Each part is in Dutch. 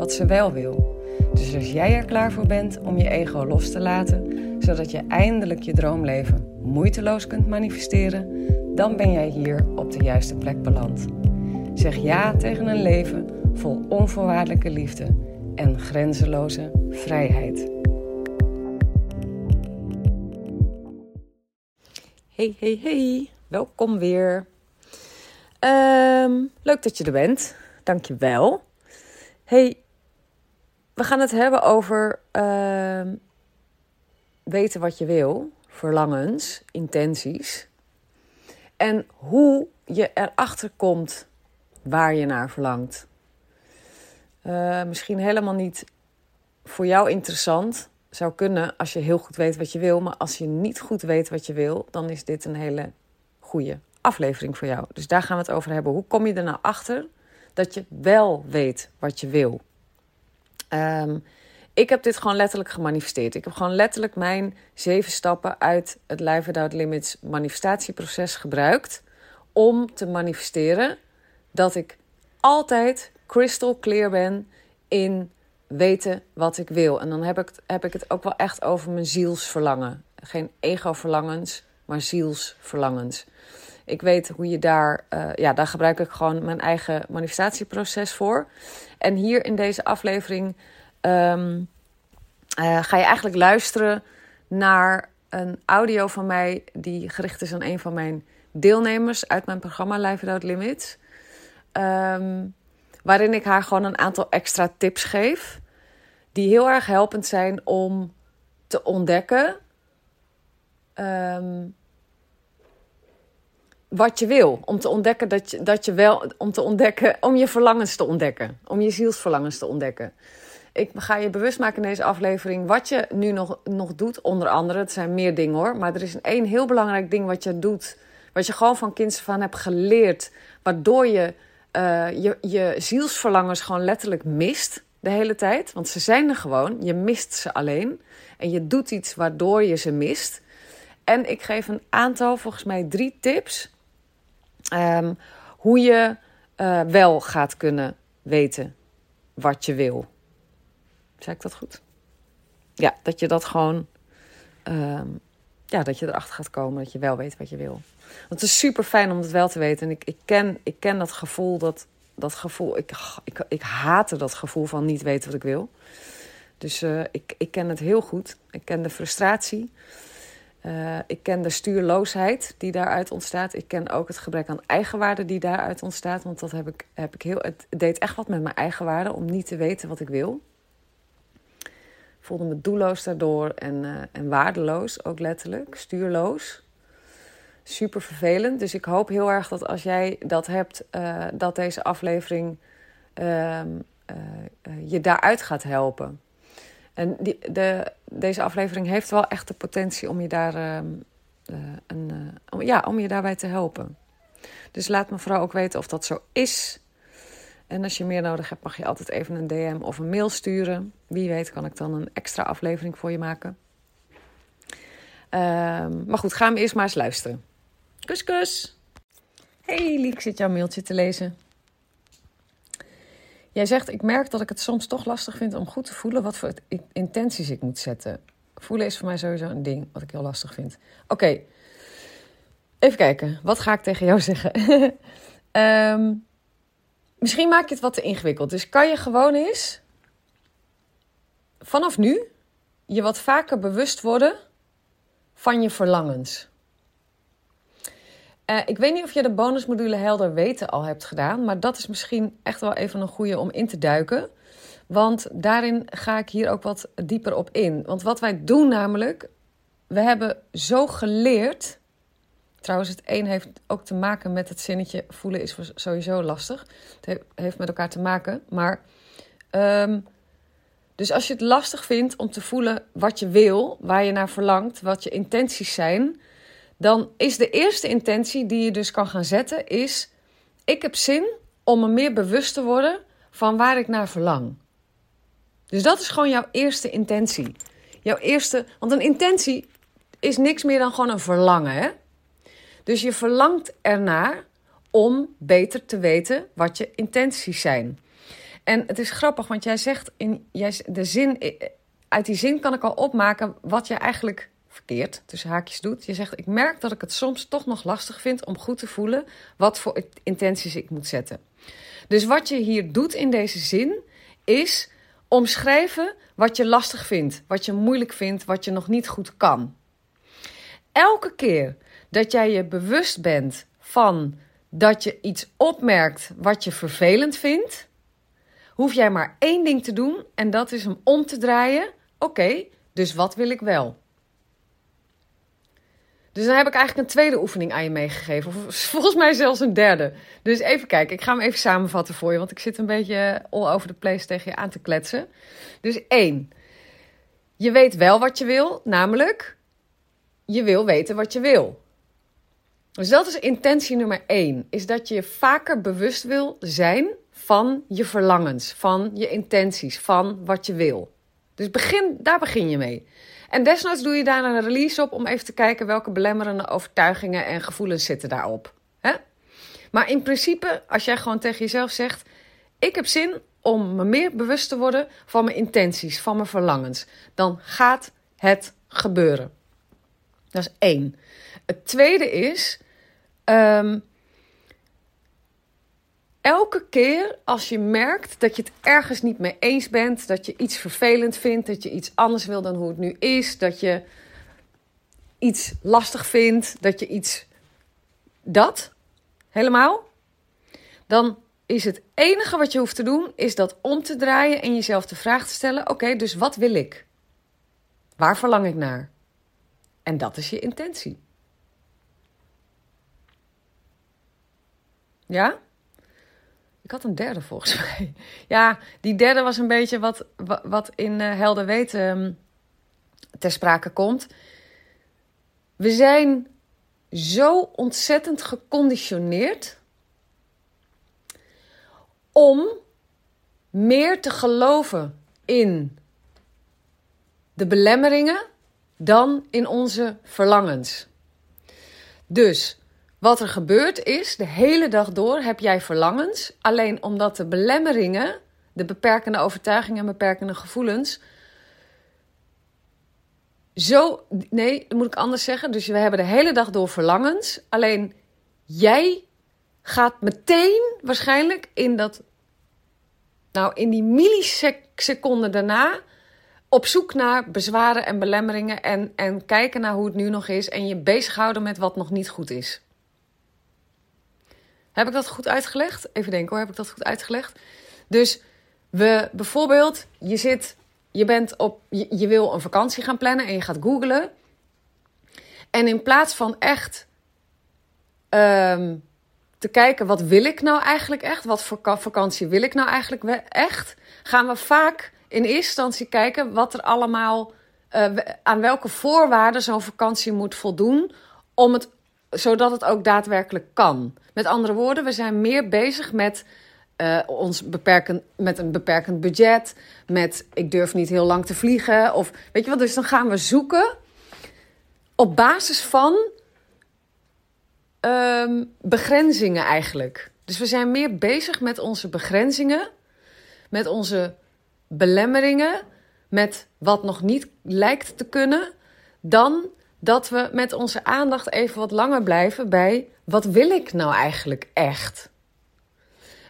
wat ze wel wil. Dus als jij er klaar voor bent om je ego los te laten, zodat je eindelijk je droomleven moeiteloos kunt manifesteren, dan ben jij hier op de juiste plek beland. Zeg ja tegen een leven vol onvoorwaardelijke liefde en grenzeloze vrijheid. Hey, hey, hey, welkom weer. Ehm, leuk dat je er bent. Dank je wel. Hey, we gaan het hebben over ehm, weten wat je wil, verlangens, intenties. En hoe je erachter komt waar je naar verlangt. Uh, misschien helemaal niet voor jou interessant. Zou kunnen als je heel goed weet wat je wil. Maar als je niet goed weet wat je wil, dan is dit een hele goede aflevering voor jou. Dus daar gaan we het over hebben. Hoe kom je er nou achter dat je wel weet wat je wil? Um, ik heb dit gewoon letterlijk gemanifesteerd. Ik heb gewoon letterlijk mijn zeven stappen uit het Life Without Limits manifestatieproces gebruikt om te manifesteren dat ik altijd crystal clear ben in weten wat ik wil. En dan heb ik, heb ik het ook wel echt over mijn zielsverlangen. Geen ego-verlangens, maar zielsverlangens. Ik weet hoe je daar, uh, ja, daar gebruik ik gewoon mijn eigen manifestatieproces voor. En hier in deze aflevering um, uh, ga je eigenlijk luisteren naar een audio van mij die gericht is aan een van mijn deelnemers uit mijn programma Life Without Limits. Um, waarin ik haar gewoon een aantal extra tips geef. Die heel erg helpend zijn om te ontdekken um, wat je wil. Om te ontdekken dat je, dat je wel. Om te ontdekken. Om je verlangens te ontdekken. Om je zielsverlangens te ontdekken. Ik ga je bewust maken in deze aflevering wat je nu nog, nog doet. Onder andere, het zijn meer dingen hoor. Maar er is één heel belangrijk ding wat je doet. Wat je gewoon van kinds van hebt geleerd. Waardoor je, uh, je je zielsverlangens gewoon letterlijk mist de hele tijd. Want ze zijn er gewoon. Je mist ze alleen. En je doet iets waardoor je ze mist. En ik geef een aantal, volgens mij drie tips. Um, hoe je uh, wel gaat kunnen weten wat je wil. Zeg ik dat goed? Ja, dat je dat gewoon. Uh, ja, dat je erachter gaat komen dat je wel weet wat je wil. Want het is super fijn om het wel te weten. En ik, ik, ken, ik ken dat gevoel, dat, dat gevoel. Ik, ik, ik haatte dat gevoel van niet weten wat ik wil. Dus uh, ik, ik ken het heel goed. Ik ken de frustratie. Uh, ik ken de stuurloosheid die daaruit ontstaat. Ik ken ook het gebrek aan eigenwaarde die daaruit ontstaat. Want dat heb ik, heb ik heel. Het deed echt wat met mijn eigenwaarde om niet te weten wat ik wil voelde me doelloos daardoor en, uh, en waardeloos, ook letterlijk, stuurloos. Super vervelend. Dus ik hoop heel erg dat als jij dat hebt, uh, dat deze aflevering uh, je daaruit gaat helpen. En die, de, deze aflevering heeft wel echt de potentie om je daar ehm, een, om, ja, om je daarbij te helpen. Dus laat me vooral ook weten of dat zo is. En als je meer nodig hebt, mag je altijd even een DM of een mail sturen. Wie weet kan ik dan een extra aflevering voor je maken. Um, maar goed, ga hem eerst maar eens luisteren. Kus, kus. Hey, Liek, zit jouw mailtje te lezen. Jij zegt, ik merk dat ik het soms toch lastig vind om goed te voelen wat voor intenties ik moet zetten. Voelen is voor mij sowieso een ding wat ik heel lastig vind. Oké, even kijken. Wat ga ik tegen jou zeggen? um, misschien maak je het wat te ingewikkeld. Dus kan je gewoon eens vanaf nu je wat vaker bewust worden van je verlangens. Uh, ik weet niet of je de bonusmodule helder weten al hebt gedaan, maar dat is misschien echt wel even een goede om in te duiken. Want daarin ga ik hier ook wat dieper op in. Want wat wij doen namelijk, we hebben zo geleerd Trouwens, het een heeft ook te maken met het zinnetje voelen is sowieso lastig. Het heeft met elkaar te maken. Maar um, Dus als je het lastig vindt om te voelen wat je wil, waar je naar verlangt, wat je intenties zijn, dan is de eerste intentie die je dus kan gaan zetten is ik heb zin om me meer bewust te worden van waar ik naar verlang. Dus dat is gewoon jouw eerste intentie. Jouw eerste, want een intentie is niks meer dan gewoon een verlangen, hè? Dus je verlangt ernaar om beter te weten wat je intenties zijn. En het is grappig, want jij zegt in jij, de zin, uit die zin kan ik al opmaken wat je eigenlijk verkeerd tussen haakjes doet. Je zegt: Ik merk dat ik het soms toch nog lastig vind om goed te voelen wat voor intenties ik moet zetten. Dus wat je hier doet in deze zin is omschrijven wat je lastig vindt, wat je moeilijk vindt, wat je nog niet goed kan. Elke keer dat jij je bewust bent van dat je iets opmerkt wat je vervelend vindt, hoef jij maar één ding te doen en dat is hem om te draaien. Oké, dus wat wil ik wel? Dus dan heb ik eigenlijk een tweede oefening aan je meegegeven. Of volgens mij zelfs een derde. Dus even kijken, ik ga hem even samenvatten voor je. Want ik zit een beetje all over the place tegen je aan te kletsen. Dus één. Je weet wel wat je wil, namelijk je wil weten wat je wil. Dus dat is intentie nummer één. Is dat je vaker bewust wil zijn van je verlangens, van je intenties, van wat je wil. Dus begin, daar begin je mee. En desnoods doe je daar een release op om even te kijken welke belemmerende overtuigingen en gevoelens zitten daarop. Maar in principe, als jij gewoon tegen jezelf zegt: Ik heb zin om me meer bewust te worden van mijn intenties, van mijn verlangens, dan gaat het gebeuren. Dat is één. Het tweede is. Ehm, elke keer als je merkt dat je het ergens niet mee eens bent, dat je iets vervelend vindt, dat je iets anders wil dan hoe het nu is, dat je iets lastig vindt, dat je iets. dat helemaal. Dan is het enige wat je hoeft te doen, is dat om te draaien en jezelf de vraag te stellen: oké, dus wat wil ik? Waar verlang ik naar? En dat is je intentie. Ja? Ik had een derde volgens mij. Ja, die derde was een beetje wat, wat in uh, helder weten um, ter sprake komt. We zijn zo ontzettend geconditioneerd om meer te geloven in de belemmeringen dan in onze verlangens. Dus wat er gebeurt is, de hele dag door heb jij verlangens. Alleen omdat de belemmeringen, de beperkende overtuigingen en beperkende gevoelens. Zo, nee, dat moet ik anders zeggen. Dus we hebben de hele dag door verlangens. Alleen jij gaat meteen waarschijnlijk in dat. Nou, in die milliseconde daarna op zoek naar bezwaren en belemmeringen en, en kijken naar hoe het nu nog is en je bezighouden met wat nog niet goed is. Heb ik dat goed uitgelegd? Even denken hoor, heb ik dat goed uitgelegd? Dus we bijvoorbeeld, je zit, je bent op, je, je wil een vakantie gaan plannen en je gaat googlen. En in plaats van echt ehm, te kijken, wat wil ik nou eigenlijk echt? Wat voor vakantie wil ik nou eigenlijk echt? Gaan we vaak in eerste instantie kijken wat er allemaal, uh, aan welke voorwaarden zo'n vakantie moet voldoen om het zodat het ook daadwerkelijk kan. Met andere woorden, we zijn meer bezig met uh, ons beperken, met een beperkend budget, met ik durf niet heel lang te vliegen. Of weet je wat, dus dan gaan we zoeken op basis van um, begrenzingen eigenlijk. Dus we zijn meer bezig met onze begrenzingen, met onze belemmeringen, met wat nog niet lijkt te kunnen, dan dat we met onze aandacht even wat langer blijven bij wat wil ik nou eigenlijk echt?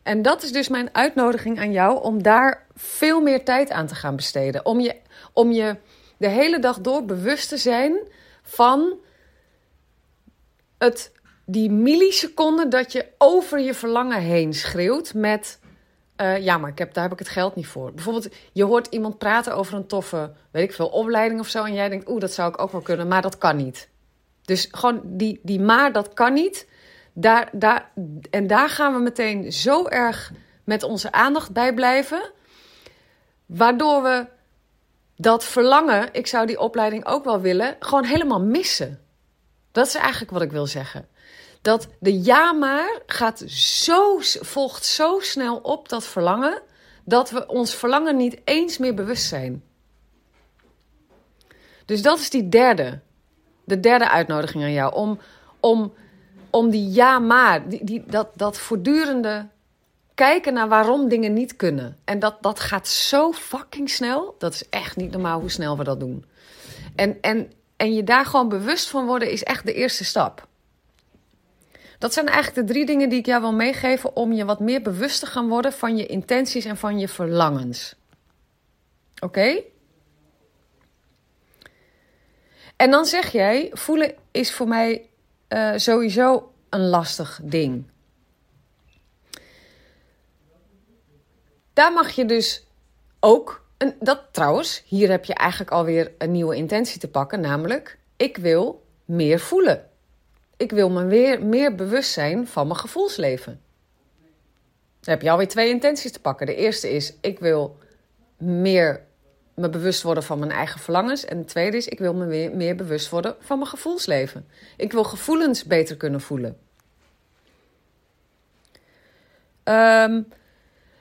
En dat is dus mijn uitnodiging aan jou om daar veel meer tijd aan te gaan besteden. Om je, om je de hele dag door bewust te zijn van het, die milliseconden dat je over je verlangen heen schreeuwt met uh, ja, maar ik heb, daar heb ik het geld niet voor. Bijvoorbeeld, je hoort iemand praten over een toffe, weet ik veel, opleiding of zo. En jij denkt, oeh, dat zou ik ook wel kunnen, maar dat kan niet. Dus gewoon die, die maar dat kan niet. Daar, daar, en daar gaan we meteen zo erg met onze aandacht bij blijven. Waardoor we dat verlangen, ik zou die opleiding ook wel willen, gewoon helemaal missen. Dat is eigenlijk wat ik wil zeggen. Dat de ja maar gaat zo, volgt zo snel op dat verlangen, dat we ons verlangen niet eens meer bewust zijn. Dus dat is die derde. De derde uitnodiging aan jou. Om, om, om die ja maar, die, die, dat, dat voortdurende kijken naar waarom dingen niet kunnen. En dat, dat gaat zo fucking snel. Dat is echt niet normaal hoe snel we dat doen. En, en, en je daar gewoon bewust van worden is echt de eerste stap. Dat zijn eigenlijk de drie dingen die ik jou wil meegeven om je wat meer bewust te gaan worden van je intenties en van je verlangens. Oké? En dan zeg jij: voelen is voor mij uh, sowieso een lastig ding. Daar mag je dus ook, en dat trouwens, hier heb je eigenlijk alweer een nieuwe intentie te pakken, namelijk: ik wil meer voelen. Ik wil me weer meer bewust zijn van mijn gevoelsleven. Dan heb je alweer twee intenties te pakken. De eerste is: ik wil meer me bewust worden van mijn eigen verlangens. En het tweede is: ik wil me weer meer bewust worden van mijn gevoelsleven. Ik wil gevoelens beter kunnen voelen. Um,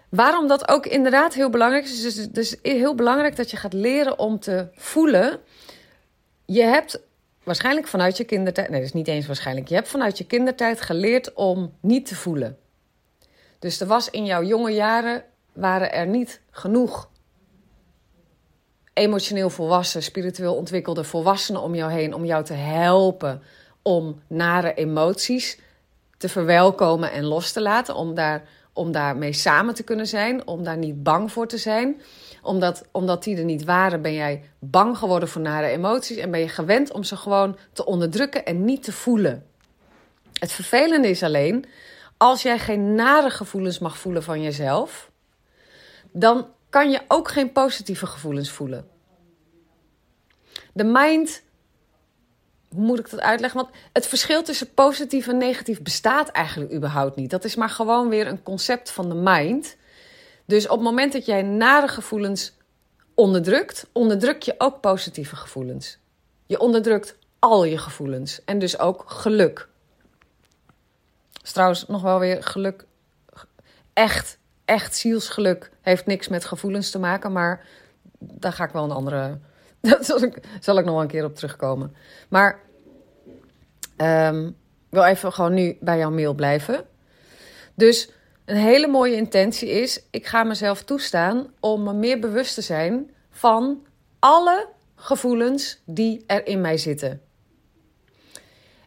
Waarom dat ook inderdaad heel belangrijk is. Dus is heel belangrijk dat je gaat leren om te voelen. Je hebt waarschijnlijk vanuit je kindertijd. Nee, dat is niet eens waarschijnlijk. Je hebt vanuit je kindertijd geleerd om niet te voelen. Dus er was in jouw jonge jaren. waren er niet genoeg emotioneel volwassen, spiritueel ontwikkelde volwassenen om jou heen. om jou te helpen om nare emoties te verwelkomen en los te laten. Om daar om daarmee samen te kunnen zijn, om daar niet bang voor te zijn. Omdat, omdat die er niet waren, ben jij bang geworden voor nare emoties en ben je gewend om ze gewoon te onderdrukken en niet te voelen. Het vervelende is alleen, als jij geen nare gevoelens mag voelen van jezelf, dan kan je ook geen positieve gevoelens voelen. De mind hoe moet ik dat uitleggen? Want het verschil tussen positief en negatief bestaat eigenlijk überhaupt niet. Dat is maar gewoon weer een concept van de mind. Dus op het moment dat jij nare gevoelens onderdrukt, onderdruk je ook positieve gevoelens. Je onderdrukt al je gevoelens en dus ook geluk. is trouwens nog wel weer geluk. Echt, echt zielsgeluk heeft niks met gevoelens te maken, maar daar ga ik wel een andere Dat zal ik, ik nog wel een keer op terugkomen. Maar um, wil even gewoon nu bij jouw mail blijven. Dus een hele mooie intentie is: ik ga mezelf toestaan om me meer bewust te zijn van alle gevoelens die er in mij zitten.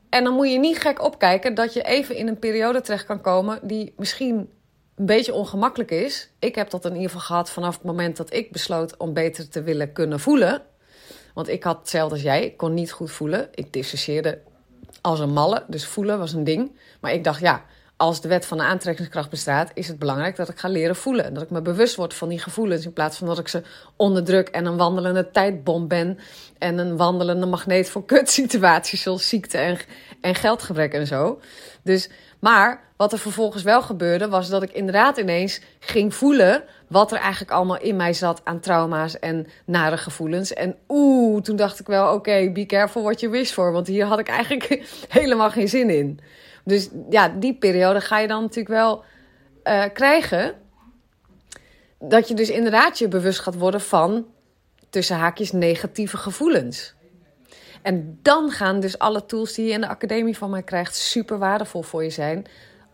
En dan moet je niet gek opkijken dat je even in een periode terecht kan komen die misschien een beetje ongemakkelijk is. Ik heb dat in ieder geval gehad vanaf het moment dat ik besloot om beter te willen kunnen voelen. Want ik had hetzelfde als jij. Ik kon niet goed voelen. Ik dissocieerde als een malle. Dus voelen was een ding. Maar ik dacht, ja, als de wet van de aantrekkingskracht bestaat, is het belangrijk dat ik ga leren voelen. En dat ik me bewust word van die gevoelens. In plaats van dat ik ze onderdruk en een wandelende tijdbom ben. En een wandelende magneet voor kutsituaties zoals ziekte en, en geldgebrek en zo. Dus, maar wat er vervolgens wel gebeurde, was dat ik inderdaad ineens ging voelen wat er eigenlijk allemaal in mij zat aan trauma's en nare gevoelens. En oeh, toen dacht ik wel, oké, be careful what you wish for. Want hier had ik eigenlijk helemaal geen zin in. Dus ja, die periode ga je dan natuurlijk wel uh, krijgen. Dat je dus inderdaad je bewust gaat worden van, tussen haakjes, negatieve gevoelens. En dan gaan dus alle tools die je in de academie van mij krijgt super waardevol voor je zijn.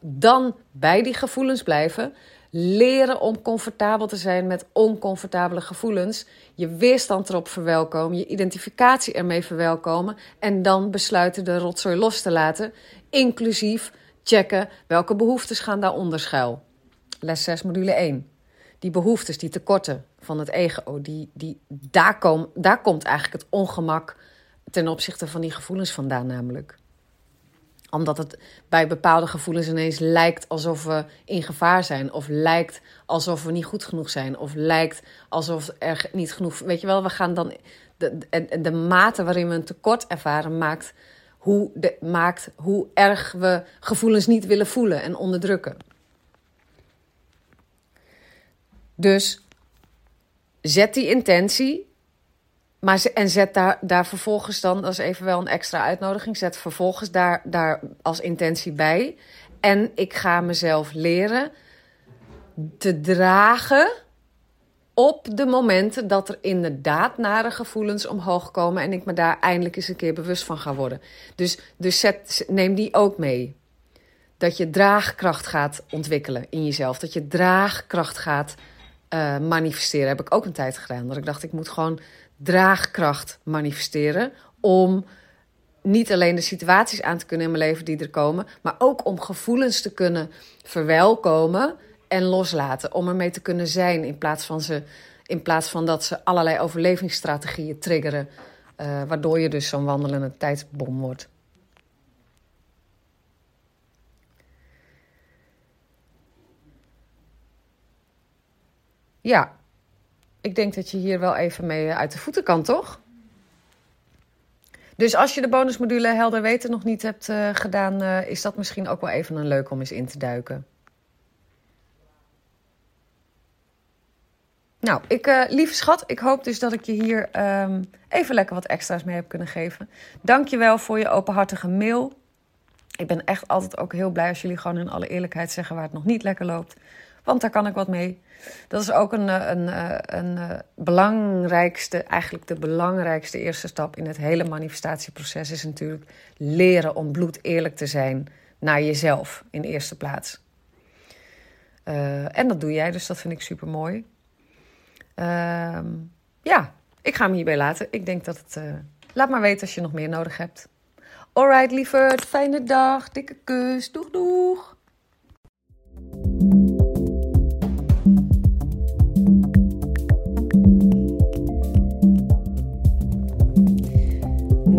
Dan bij die gevoelens blijven. Leren om comfortabel te zijn met oncomfortabele gevoelens. Je weerstand erop verwelkomen. Je identificatie ermee verwelkomen. En dan besluiten de rotzooi los te laten. Inclusief checken welke behoeftes gaan daaronder schuil. Les 6, module 1. Die behoeftes, die tekorten van het ego, die, die, daar, kom, daar komt eigenlijk het ongemak ten opzichte van die gevoelens vandaan namelijk omdat het bij bepaalde gevoelens ineens lijkt alsof we in gevaar zijn. Of lijkt alsof we niet goed genoeg zijn. Of lijkt alsof er niet genoeg. Weet je wel, we gaan dan. De, de, de mate waarin we een tekort ervaren maakt hoe, maakt hoe erg we gevoelens niet willen voelen en onderdrukken. Dus zet die intentie maar en zet daar, daar vervolgens dan, dat is even wel een extra uitnodiging, zet vervolgens daar, daar als intentie bij. En ik ga mezelf leren te dragen op de momenten dat er inderdaad nare gevoelens omhoog komen en ik me daar eindelijk eens een keer bewust van ga worden. Dus, dus zet, neem die ook mee. Dat je draagkracht gaat ontwikkelen in jezelf. Dat je draagkracht gaat uh, manifesteren. Heb ik ook een tijd gedaan. Dat ik dacht, ik moet gewoon draagkracht manifesteren. Om niet alleen de situaties aan te kunnen in mijn leven die er komen, maar ook om gevoelens te kunnen verwelkomen en loslaten. Om ermee te kunnen zijn in plaats van, ze, in plaats van dat ze allerlei overlevingsstrategieën triggeren, uh, waardoor je dus zo'n wandelende tijdsbom wordt. Ja, ik denk dat je hier wel even mee uit de voeten kan, toch? Dus als je de bonusmodule helder weten nog niet hebt uh, gedaan, uh, is dat misschien ook wel even een leuk om eens in te duiken. Nou, ik, lieve schat, ik hoop dus dat ik je hier um, even lekker wat extra's mee heb kunnen geven. Dankjewel voor je openhartige mail. Ik ben echt altijd ook heel blij als jullie gewoon in alle eerlijkheid zeggen waar het nog niet lekker loopt. Want daar kan ik wat mee. Dat is ook een, een, een, een belangrijkste, eigenlijk de belangrijkste eerste stap in het hele manifestatieproces is natuurlijk leren om bloed eerlijk te zijn naar jezelf in eerste plaats. En dat doe jij, dus dat vind ik super mooi. Uh, ja, ik ga hem hierbij laten. Ik denk dat het. Laat maar weten als je nog meer nodig hebt. Alright, lieverd. Fijne dag. Dikke kus. Doeg, doeg.